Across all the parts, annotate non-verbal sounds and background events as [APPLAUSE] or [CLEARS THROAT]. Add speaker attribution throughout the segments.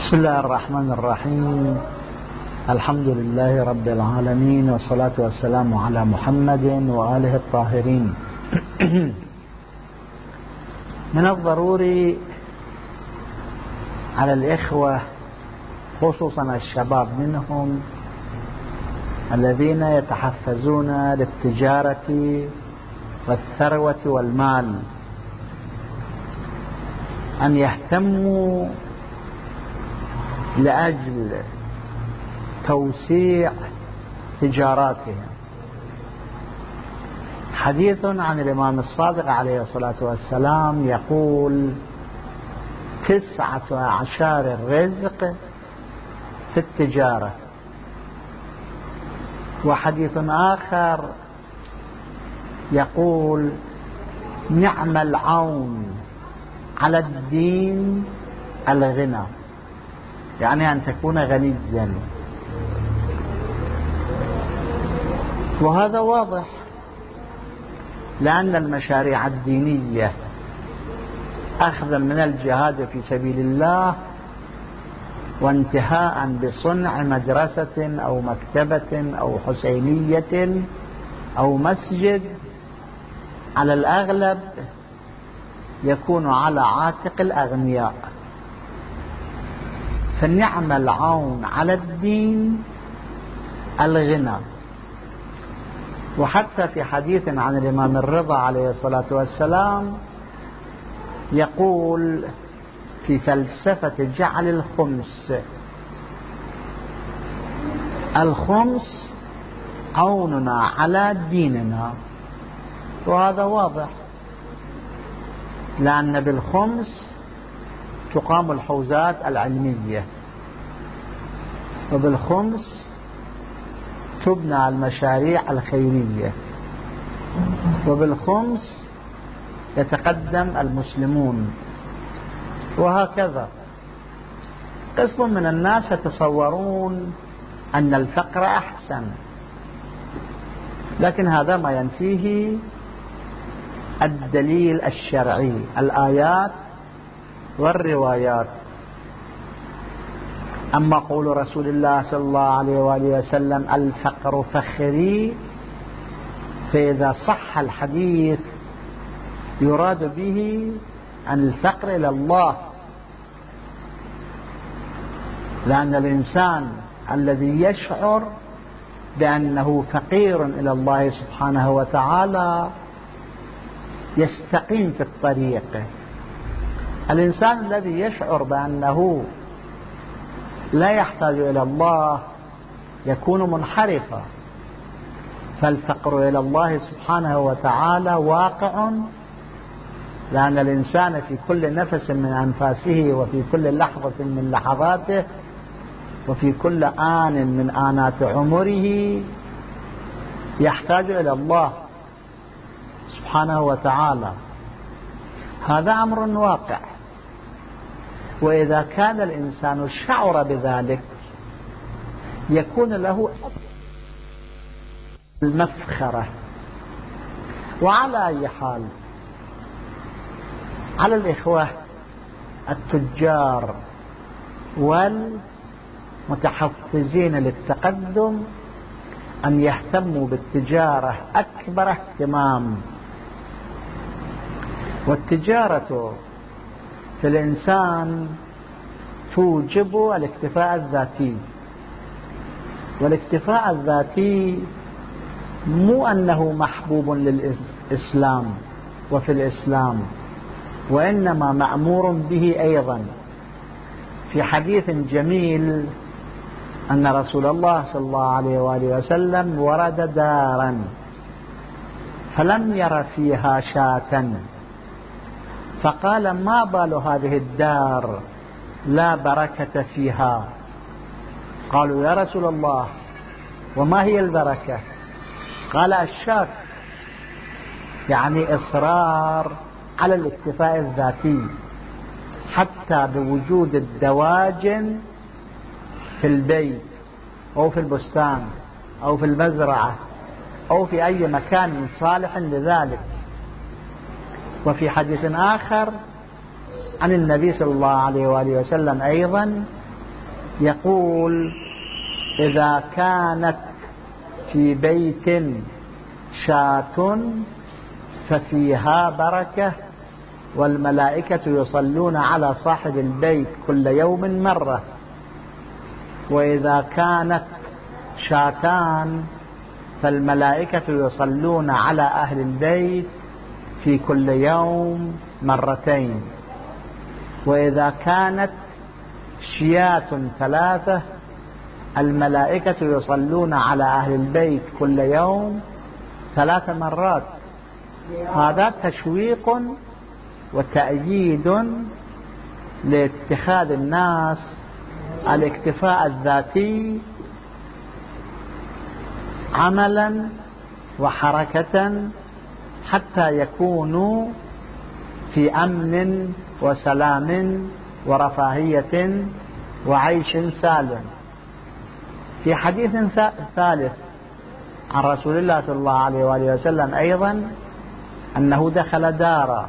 Speaker 1: بسم الله الرحمن الرحيم. الحمد لله رب العالمين والصلاة والسلام على محمد وآله الطاهرين. [CLEARS THROAT] من الضروري على الإخوة خصوصا الشباب منهم الذين يتحفزون للتجارة والثروة والمال أن يهتموا لأجل توسيع تجاراتهم. حديث عن الإمام الصادق عليه الصلاة والسلام يقول تسعة أعشار الرزق في التجارة. وحديث آخر يقول نعم العون على الدين الغنى. يعني أن تكون غنيا. وهذا واضح لأن المشاريع الدينية أخذا من الجهاد في سبيل الله وانتهاء بصنع مدرسة أو مكتبة أو حسينية أو مسجد. على الأغلب يكون على عاتق الأغنياء. فنعم العون على الدين الغنى. وحتى في حديث عن الإمام الرضا عليه الصلاة والسلام يقول في فلسفة جعل الخمس الخمس عوننا على ديننا. وهذا واضح لأن بالخمس تقام الحوزات العلمية. وبالخمس تبنى المشاريع الخيرية. وبالخمس يتقدم المسلمون. وهكذا. قسم من الناس يتصورون أن الفقر أحسن. لكن هذا ما ينفيه الدليل الشرعي. الآيات والروايات. أما قول رسول الله صلى الله عليه وآله وسلم الفقر فخري فإذا صح الحديث يراد به أن الفقر إلى الله. لأن الإنسان الذي يشعر بأنه فقير إلى الله سبحانه وتعالى يستقيم في الطريق. الإنسان الذي يشعر بأنه لا يحتاج إلى الله يكون منحرفا فالفقر إلى الله سبحانه وتعالى واقع لأن الإنسان في كل نفس من أنفاسه وفي كل لحظة من لحظاته وفي كل آن من آنات عمره يحتاج إلى الله سبحانه وتعالى. هذا أمر واقع. وإذا كان الإنسان شعر بذلك يكون له المفخرة. وعلى أي حال على الإخوة التجار والمتحفزين للتقدم أن يهتموا بالتجارة أكبر اهتمام. والتجارة في الإنسان توجب الاكتفاء الذاتي. والاكتفاء الذاتي مو أنه محبوب للإسلام وفي الإسلام وإنما مأمور به أيضا. في حديث جميل أن رسول الله صلى الله عليه وآله وسلم ورد دارا فلم ير فيها شاة. فقال ما بال هذه الدار لا بركة فيها. قالوا يا رسول الله وما هي البركة؟ قال الشاك يعني إصرار على الاكتفاء الذاتي حتى بوجود الدواجن في البيت أو في البستان أو في المزرعة أو في أي مكان صالح لذلك. وفي حديث آخر عن النبي صلى الله عليه وآله وسلم أيضا يقول إذا كانت في بيت شاة ففيها بركة والملائكة يصلون على صاحب البيت كل يوم مرة وإذا كانت شاتان فالملائكة يصلون على أهل البيت في كل يوم مرتين. وإذا كانت شيات ثلاثة الملائكة يصلون على أهل البيت كل يوم ثلاث مرات. هذا تشويق وتأييد لاتخاذ الناس الاكتفاء الذاتي عملا وحركة حتى يكونوا في أمن وسلام ورفاهية وعيش سالم. في حديث ثالث عن رسول الله صلى الله عليه وآله وسلم أيضا أنه دخل دارا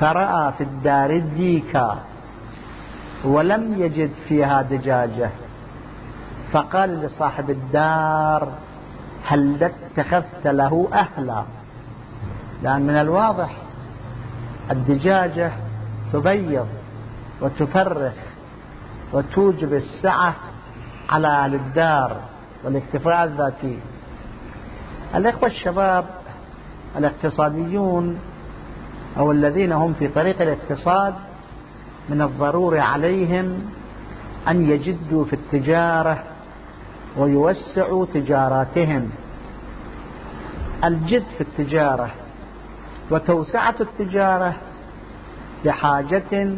Speaker 1: فرأى في الدار الديكا ولم يجد فيها دجاجة. فقال لصاحب الدار هل اتخذت له أهلا؟ لأن من الواضح الدجاجة تبيض وتفرخ وتوجب السعة على أهل الدار والاكتفاء الذاتي. الإخوة الشباب الاقتصاديون أو الذين هم في طريق الاقتصاد من الضروري عليهم أن يجدوا في التجارة ويوسعوا تجاراتهم. الجد في التجارة وتوسعة التجارة بحاجة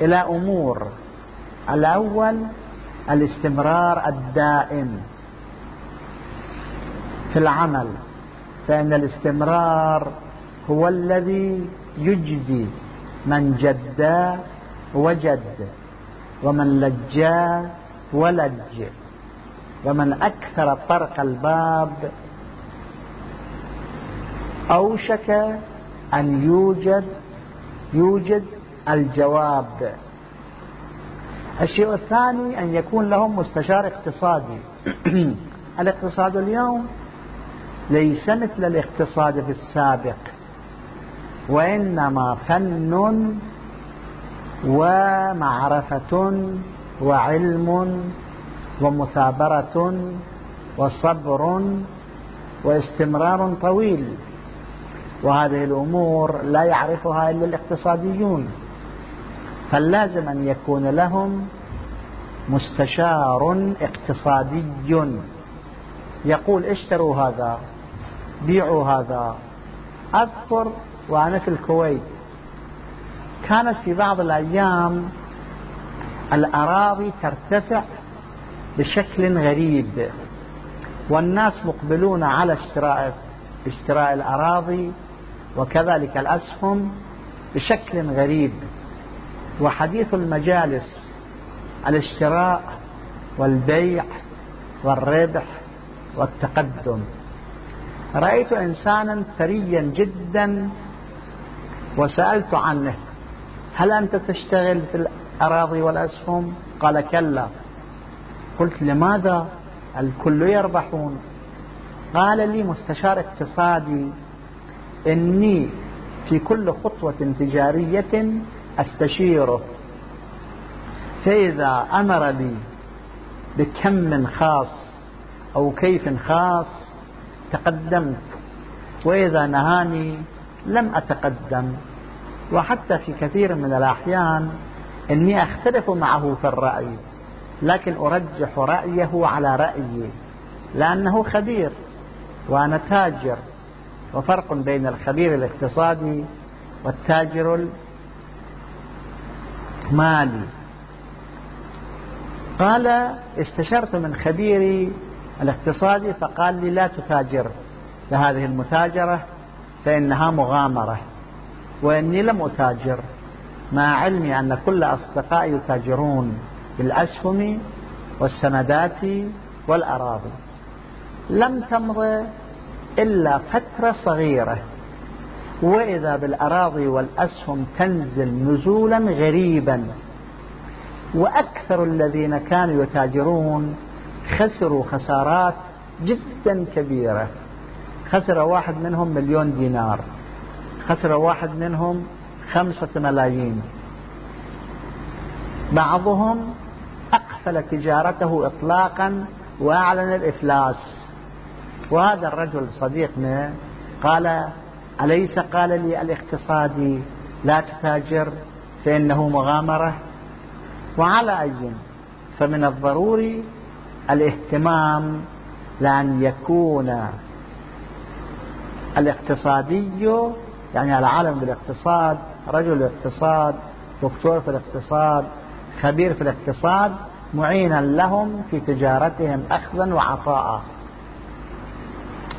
Speaker 1: إلى أمور. الأول الاستمرار الدائم في العمل فإن الاستمرار هو الذي يجدي من جد وجد ومن لجا ولج. ومن أكثر طرق الباب أوشك أن يوجد يوجد الجواب. الشيء الثاني أن يكون لهم مستشار اقتصادي. [CLEARS THROAT] الاقتصاد اليوم ليس مثل الاقتصاد في السابق وإنما فن ومعرفة وعلم ومثابرة وصبر واستمرار طويل. وهذه الأمور لا يعرفها إلا الاقتصاديون. فلازم أن يكون لهم مستشار اقتصادي. يقول اشتروا هذا بيعوا هذا. أذكر وأنا في الكويت كانت في بعض الأيام الأراضي ترتفع بشكل غريب. والناس مقبلون على اشتراء اشتراء الأراضي وكذلك الأسهم بشكل غريب. وحديث المجالس الاشتراء والبيع والربح والتقدم. رأيت إنسانا ثريا جدا وسألت عنه هل أنت تشتغل في الأراضي والأسهم؟ قال كلا. قلت لماذا الكل يربحون؟ قال لي مستشار اقتصادي إني في كل خطوة تجارية أستشيره. فإذا أمر لي بكم خاص أو كيف خاص تقدمت. وإذا نهاني لم أتقدم. وحتى في كثير من الأحيان إني أختلف معه في الرأي. لكن أرجح رأيه على رأيي لأنه خبير وأنا تاجر وفرق بين الخبير الاقتصادي والتاجر المالي. قال استشرت من خبيري الاقتصادي فقال لي لا تتاجر بهذه المتاجرة فإنها مغامرة وإني لم أتاجر مع علمي أن كل أصدقائي يتاجرون بالأسهم والسندات والأراضي. لم تمض إلا فترة صغيرة. وإذا بالأراضي والأسهم تنزل نزولا غريبا. وأكثر الذين كانوا يتاجرون خسروا خسارات جدا كبيرة. خسر واحد منهم مليون دينار. خسر واحد منهم خمسة ملايين. بعضهم أقفل تجارته إطلاقا وأعلن الإفلاس. وهذا الرجل صديقنا قال أليس قال لي الاقتصادي لا تتاجر فإنه مغامرة؟ وعلى أي؟ فمن الضروري الاهتمام لأن يكون الاقتصادي يعني العالم بالاقتصاد رجل الاقتصاد دكتور في الاقتصاد خبير في الاقتصاد معينا لهم في تجارتهم أخذا وعطاء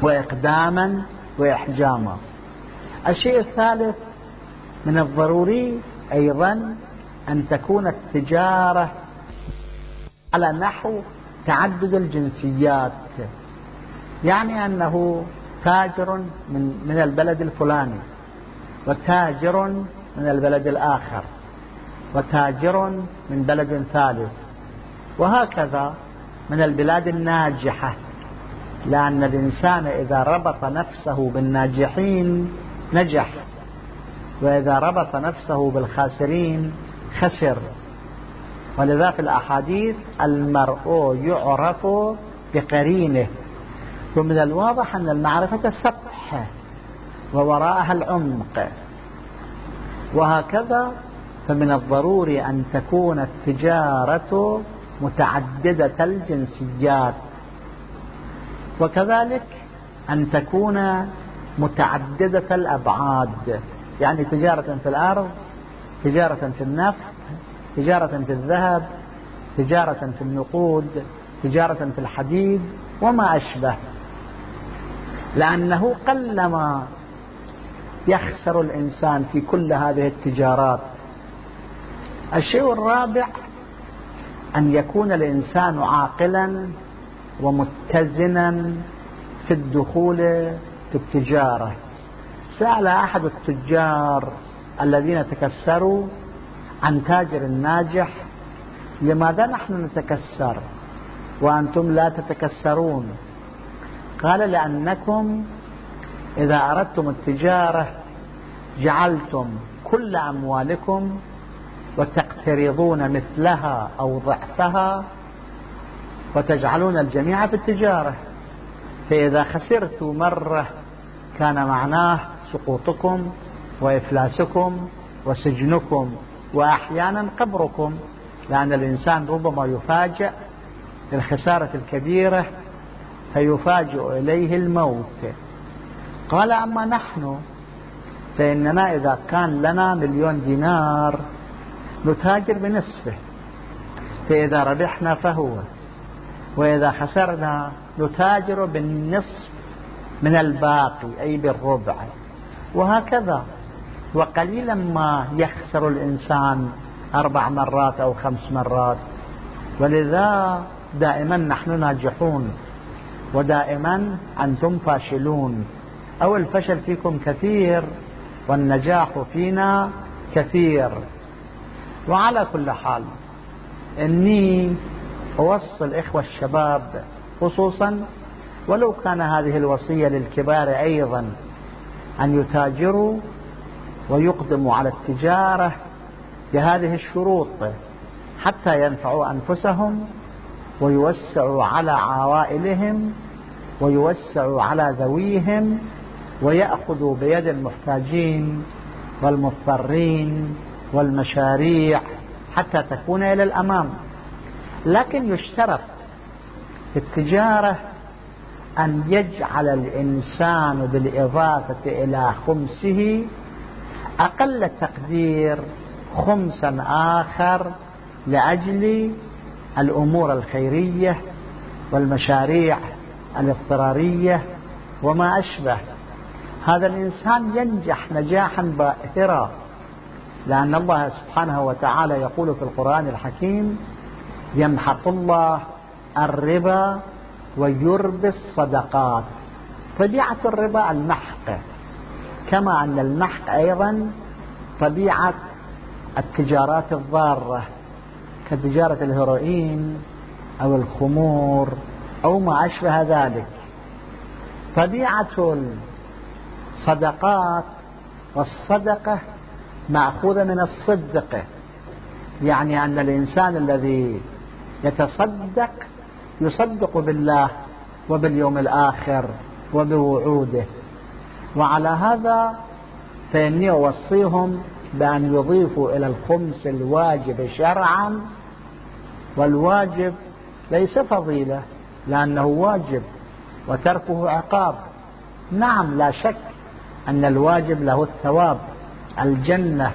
Speaker 1: وإقداما وإحجاما. الشيء الثالث من الضروري أيضا أن تكون التجارة على نحو تعدد الجنسيات. يعني أنه تاجر من, من البلد الفلاني وتاجر من البلد الآخر وتاجر من بلد ثالث. وهكذا من البلاد الناجحة لأن الإنسان إذا ربط نفسه بالناجحين نجح وإذا ربط نفسه بالخاسرين خسر. ولذا في الأحاديث المرء يعرف بقرينه. ومن الواضح أن المعرفة سطح ووراءها العمق. وهكذا فمن الضروري أن تكون التجارة متعددة الجنسيات. وكذلك أن تكون متعددة الأبعاد. يعني تجارة في الأرض تجارة في النفط تجارة في الذهب تجارة في النقود تجارة في الحديد وما أشبه. لأنه قلما يخسر الإنسان في كل هذه التجارات. الشيء الرابع أن يكون الإنسان عاقلا ومتزنا في الدخول في التجارة. سأل أحد التجار الذين تكسروا عن تاجر ناجح لماذا نحن نتكسر وأنتم لا تتكسرون؟ قال لأنكم إذا أردتم التجارة جعلتم كل أموالكم وتقترضون مثلها أو ضعفها وتجعلون الجميع في التجارة. فإذا خسرت مرة كان معناه سقوطكم وإفلاسكم وسجنكم وأحيانا قبركم لأن الإنسان ربما يفاجأ بالخسارة الكبيرة فيفاجئ إليه الموت. قال أما نحن فإننا إذا كان لنا مليون دينار نتاجر بنصفه. فإذا ربحنا فهو وإذا خسرنا نتاجر بالنصف من الباقي أي بالربع. وهكذا. وقليلا ما يخسر الإنسان أربع مرات أو خمس مرات. ولذا دائما نحن ناجحون ودائما أنتم فاشلون. أو الفشل فيكم كثير والنجاح فينا كثير. وعلى كل حال إني أوصي الإخوة الشباب خصوصا ولو كان هذه الوصية للكبار أيضا أن يتاجروا ويقدموا على التجارة بهذه الشروط حتى ينفعوا أنفسهم ويوسعوا على عوائلهم ويوسعوا على ذويهم ويأخذوا بيد المحتاجين والمضطرين والمشاريع حتى تكون إلى الأمام. لكن يشترط في التجارة أن يجعل الإنسان بالإضافة إلى خمسه أقل تقدير خمسا آخر لأجل الأمور الخيرية والمشاريع الاضطرارية وما أشبه. هذا الإنسان ينجح نجاحا باهرا لأن الله سبحانه وتعالى يقول في القرآن الحكيم يمحق الله الربا ويربي الصدقات. طبيعة الربا المحق كما أن المحق أيضا طبيعة التجارات الضارة كتجارة الهيروين أو الخمور أو ما أشبه ذلك. طبيعة الصدقات والصدقة مأخوذة من الصدق. يعني أن الإنسان الذي يتصدق يصدق بالله وباليوم الآخر وبوعوده. وعلى هذا فإني أوصيهم بأن يضيفوا إلى الخمس الواجب شرعا والواجب ليس فضيلة لأنه واجب وتركه عقاب. نعم لا شك أن الواجب له الثواب. الجنة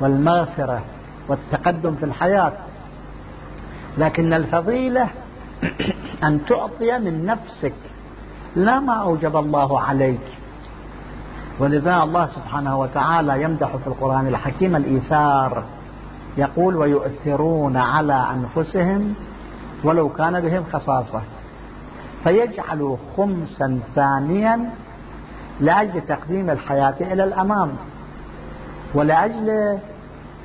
Speaker 1: والمغفرة والتقدم في الحياة. لكن الفضيلة [CLEARS THROAT] أن تعطي من نفسك لا ما أوجب الله عليك. ولذا الله سبحانه وتعالى يمدح في القرآن الحكيم الإيثار. يقول ويؤثرون على أنفسهم ولو كان بهم خصاصة. فيجعل خمسا ثانيا لأجل تقديم الحياة إلى الأمام. ولأجل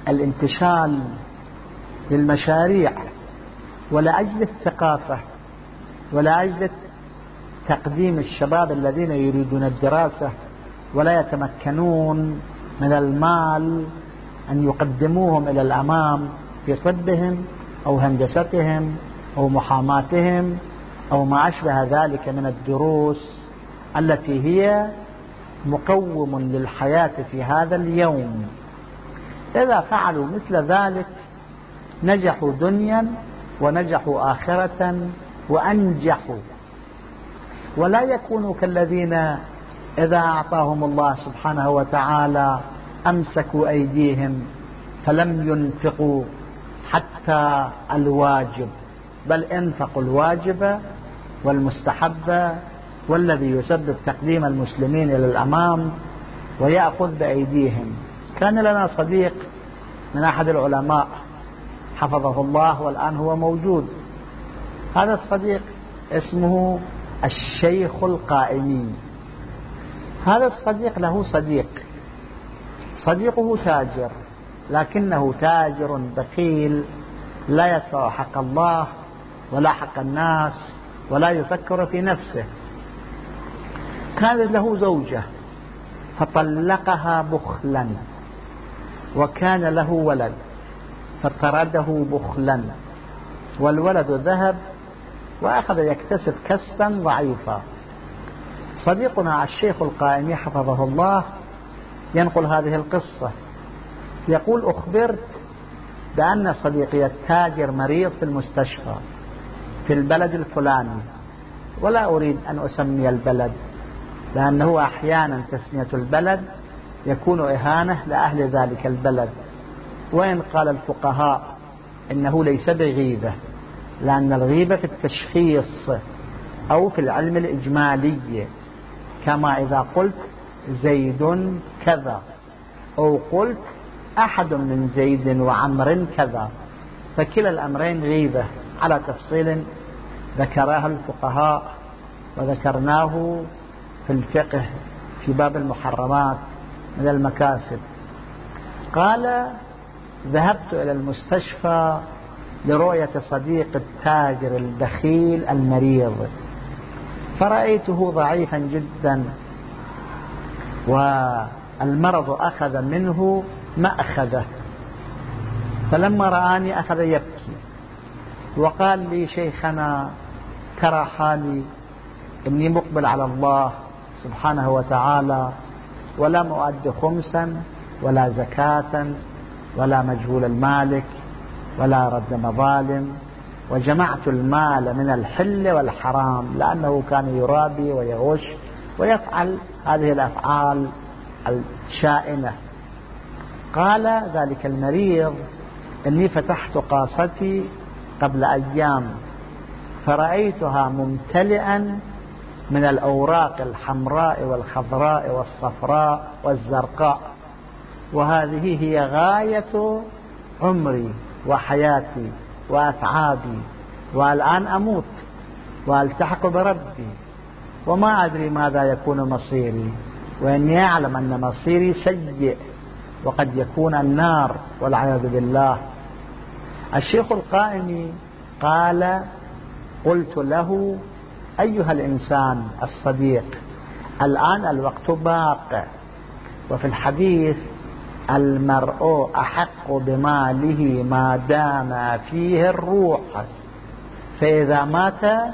Speaker 1: الانتشال للمشاريع ولأجل الثقافة ولأجل تقديم الشباب الذين يريدون الدراسة ولا يتمكنون من المال أن يقدموهم إلى الأمام في طبهم أو هندستهم أو محاماتهم أو ما أشبه ذلك من الدروس التي هي مقوم للحياة في هذا اليوم. إذا فعلوا مثل ذلك نجحوا دنيا ونجحوا آخرة وأنجحوا. ولا يكونوا كالذين إذا أعطاهم الله سبحانه وتعالى أمسكوا أيديهم فلم ينفقوا حتى الواجب. بل انفقوا الواجب والمستحب والذي يسبب تقديم المسلمين إلى الأمام ويأخذ بأيديهم. كان لنا صديق من أحد العلماء حفظه الله والآن هو موجود. هذا الصديق اسمه الشيخ القائمي هذا الصديق له صديق. صديقه تاجر لكنه تاجر بخيل لا يدفع حق الله ولا حق الناس ولا يفكر في نفسه. كانت له زوجة فطلقها بخلا وكان له ولد فطرده بخلا والولد ذهب وأخذ يكتسب كسبا ضعيفا. صديقنا الشيخ القائمي حفظه الله ينقل هذه القصة. يقول أخبرت بأن صديقي التاجر مريض في المستشفى في البلد الفلاني ولا أريد أن أسمي البلد. لأنه أحيانا تسمية البلد يكون إهانة لأهل ذلك البلد. وإن قال الفقهاء إنه ليس بغيبة لأن الغيبة في التشخيص أو في العلم الإجمالي كما إذا قلت زيد كذا أو قلت أحد من زيد وعمر كذا فكلا الأمرين غيبة. على تفصيل ذكرها الفقهاء وذكرناه في الفقه في باب المحرمات من المكاسب. قال ذهبت إلى المستشفى لرؤية صديق التاجر البخيل المريض فرأيته ضعيفا جدا والمرض أخذ منه مأخذة فلما رآني أخذ يبكي وقال لي شيخنا ترى حالي إني مقبل على الله سبحانه وتعالى ولم أؤد خمسا ولا زكاة ولا مجهول المالك ولا رد مظالم. وجمعت المال من الحل والحرام لأنه كان يرابي ويغش ويفعل هذه الأفعال الشائنة. قال ذلك المريض إني فتحت قاصتي قبل أيام فرأيتها ممتلئا من الأوراق الحمراء والخضراء والصفراء والزرقاء. وهذه هي غاية عمري وحياتي وأتعابي والآن أموت وألتحق بربي. وما أدري ماذا يكون مصيري. وإني أعلم أن مصيري سيء. وقد يكون النار والعياذ بالله. الشيخ القائمي قال قلت له أيها الإنسان الصديق الآن الوقت باق وفي الحديث المرء أحق بماله ما دام فيه الروح فإذا مات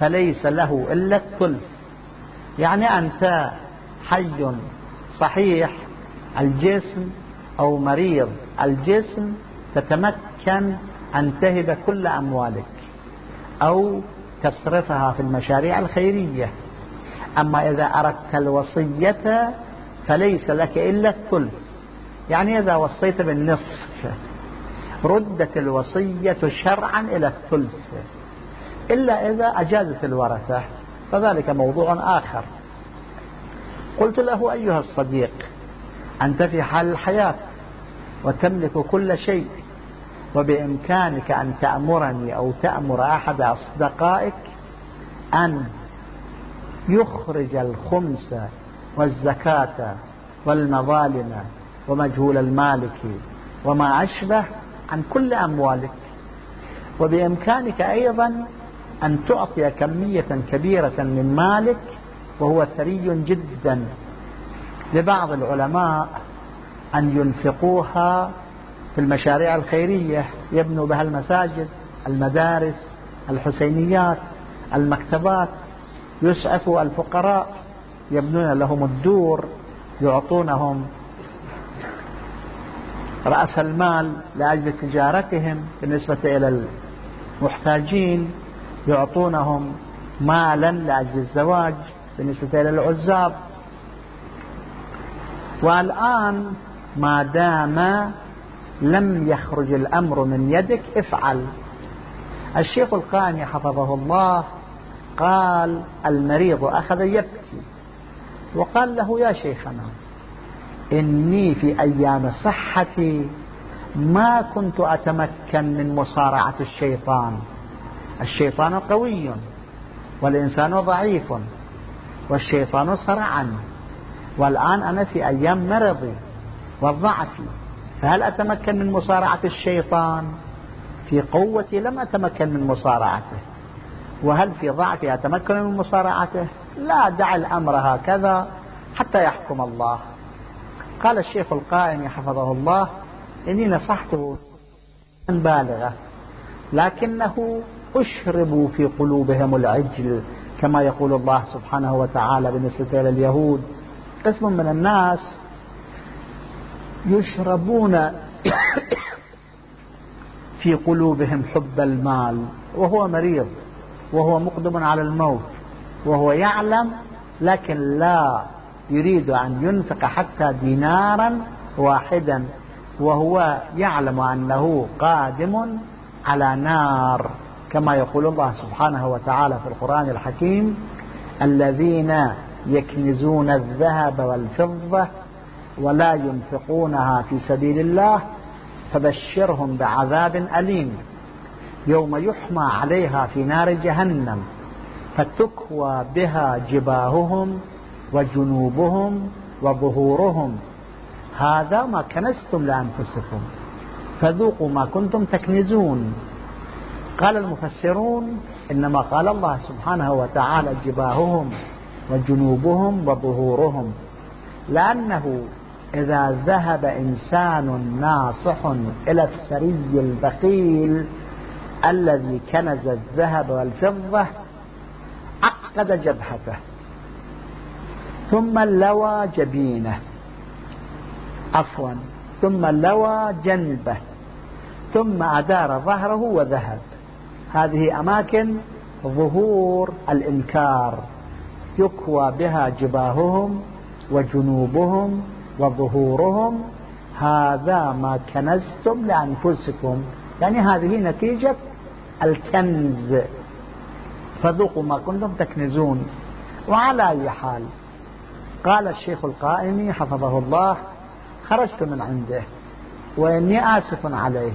Speaker 1: فليس له إلا الثلث. يعني أنت حي صحيح الجسم أو مريض الجسم تتمكن أن تهب كل أموالك أو تصرفها في المشاريع الخيرية. أما إذا أردت الوصية فليس لك إلا الثلث يعني إذا وصيت بالنصف ردت الوصية شرعا إلى الثلث إلا إذا أجازت الورثة فذلك موضوع آخر. قلت له أيها الصديق أنت في حال الحياة وتملك كل شيء وبإمكانك أن تأمرني أو تأمر أحد أصدقائك أن يخرج الخمس والزكاة والمظالم ومجهول المالك وما أشبه عن كل أموالك. وبإمكانك أيضا أن تعطي كمية كبيرة من مالك وهو ثري جدا. لبعض العلماء أن ينفقوها في المشاريع الخيرية يبنوا بها المساجد المدارس الحسينيات المكتبات. يسعفوا الفقراء يبنون لهم الدور يعطونهم رأس المال لأجل تجارتهم بالنسبة إلى المحتاجين. يعطونهم مالا لأجل الزواج بالنسبة إلى العزاب. والآن ما دام لم يخرج الأمر من يدك افعل. الشيخ القاني حفظه الله قال المريض أخذ يبكي. وقال له يا شيخنا إني في أيام صحتي ما كنت أتمكن من مصارعة الشيطان. الشيطان قوي والإنسان ضعيف والشيطان صرعا. والآن أنا في أيام مرضي وضعفي. فهل أتمكن من مصارعة الشيطان؟ في قوتي لم أتمكن من مصارعته. وهل في ضعفي أتمكن من مصارعته؟ لا دع الأمر هكذا حتى يحكم الله. قال الشيخ القائم حفظه الله إني نصحته بالغة لكنه أشربوا في قلوبهم العجل كما يقول الله سبحانه وتعالى بالنسبة إلى اليهود. قسم من الناس يشربون في قلوبهم حب المال وهو مريض وهو مقدم على الموت وهو يعلم لكن لا يريد أن ينفق حتى دينارا واحدا وهو يعلم أنه قادم على نار كما يقول الله سبحانه وتعالى في القرآن الحكيم الذين يكنزون الذهب والفضة ولا ينفقونها في سبيل الله فبشرهم بعذاب أليم. يوم يحمى عليها في نار جهنم فتكوى بها جباههم وجنوبهم وظهورهم. هذا ما كنستم لأنفسكم فذوقوا ما كنتم تكنزون. قال المفسرون إنما قال الله سبحانه وتعالى جباههم وجنوبهم وظهورهم لأنه إذا ذهب إنسان ناصح إلى الثري البخيل الذي كنز الذهب والفضة عقد جبهته ثم لوى جبينه عفوا ثم لوى جنبه ثم أدار ظهره وذهب. هذه أماكن ظهور الإنكار يكوى بها جباههم وجنوبهم وظهورهم هذا ما كنزتم لأنفسكم. يعني هذه نتيجة الكنز. فذوقوا ما كنتم تكنزون. وعلى أي حال قال الشيخ القائمي حفظه الله خرجت من عنده وإني آسف عليه.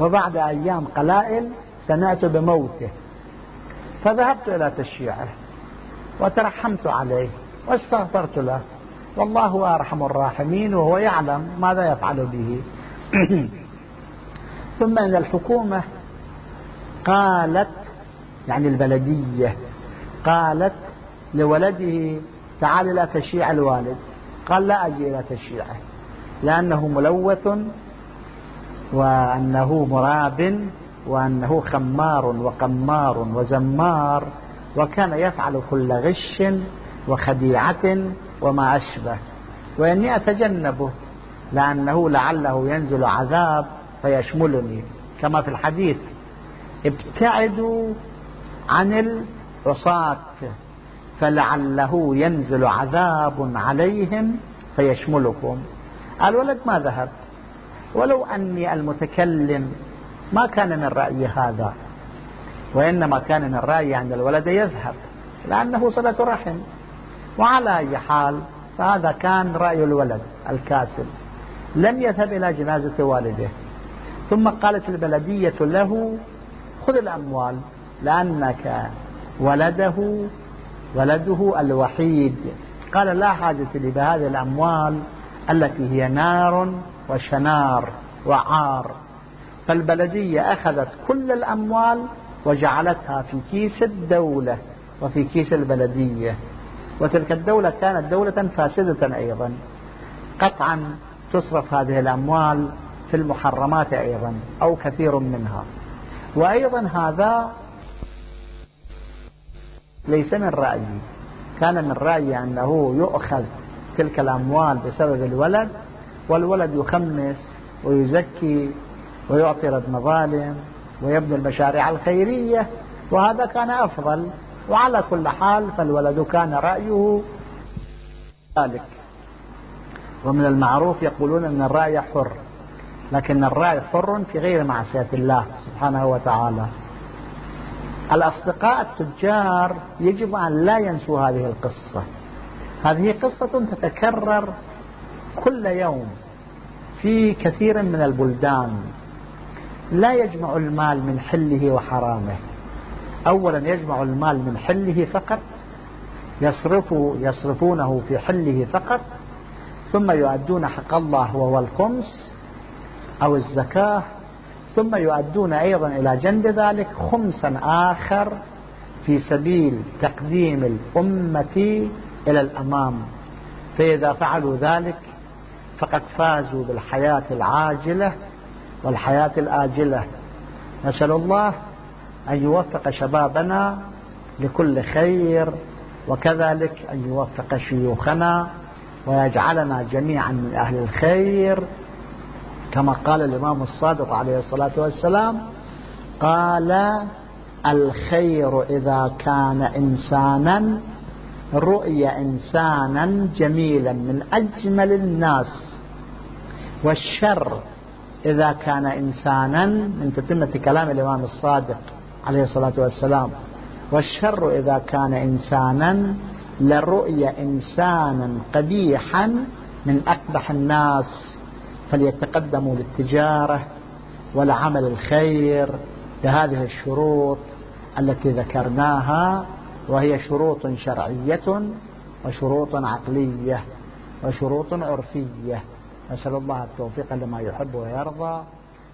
Speaker 1: وبعد أيام قلائل سمعت بموته. فذهبت إلى تشييعه وترحمت عليه واستغفرت له. والله أرحم الراحمين وهو يعلم ماذا يفعل به. [CLEARS THROAT] ثم إن الحكومة قالت يعني البلدية قالت لولده تعال لا تشيع الوالد. قال لا أجي إلى تشييعه لأنه ملوث وأنه مراب وأنه خمار وقمار وزمار وكان يفعل كل غش وخديعة وما أشبه. وإني أتجنبه لأنه لعله ينزل عذاب فيشملني. كما في الحديث ابتعدوا عن العصاة فلعله ينزل عذاب عليهم فيشملكم. الولد ما ذهب. ولو أني المتكلم ما كان من رأيي هذا. وإنما كان من رأيي أن الولد يذهب لأنه صلة رحم. وعلى أي حال فهذا كان رأي الولد الكاسل لم يذهب إلى جنازة والده. ثم قالت البلدية له خذ الأموال لأنك ولده ولده الوحيد. قال لا حاجة لي بهذه الأموال التي هي نار وشنار وعار. فالبلدية أخذت كل الأموال وجعلتها في كيس الدولة وفي كيس البلدية. وتلك الدولة كانت دولة فاسدة أيضا. قطعا تصرف هذه الأموال في المحرمات أيضا أو كثير منها. وأيضا هذا ليس من رأيي. كان من رأيي أنه يؤخذ تلك الأموال بسبب الولد والولد يخمس ويزكي ويعطي رد مظالم ويبني المشاريع الخيرية وهذا كان أفضل. وعلى كل حال فالولد كان رأيه ذلك. ومن المعروف يقولون أن الرأي حر لكن الرأي حر في غير معصية الله سبحانه وتعالى. الأصدقاء التجار يجب أن لا ينسوا هذه القصة. هذه قصة تتكرر كل يوم في كثير من البلدان. لا يجمع المال من حله وحرامه. أولا يجمع المال من حله فقط يصرف يصرفونه في حله فقط ثم يؤدون حق الله وهو الخمس أو الزكاة ثم يؤدون أيضا إلى جنب ذلك خمسا آخر في سبيل تقديم الأمة إلى الأمام. فإذا فعلوا ذلك فقد فازوا بالحياة العاجلة والحياة الآجلة. نسأل الله أن يوفق شبابنا لكل خير وكذلك أن يوفق شيوخنا ويجعلنا جميعا من أهل الخير. كما قال الإمام الصادق عليه الصلاة والسلام قال الخير إذا كان إنسانا رؤي إنسانا جميلا من أجمل الناس. والشر إذا كان إنسانا من تتمة كلام الإمام الصادق. عليه الصلاة والسلام. والشر إذا كان إنسانا لرؤي إنسانا قبيحا من أقبح الناس فليتقدموا للتجارة ولعمل الخير بهذه الشروط التي ذكرناها وهي شروط شرعية وشروط عقلية وشروط عرفية. نسأل الله التوفيق لما يحب ويرضى.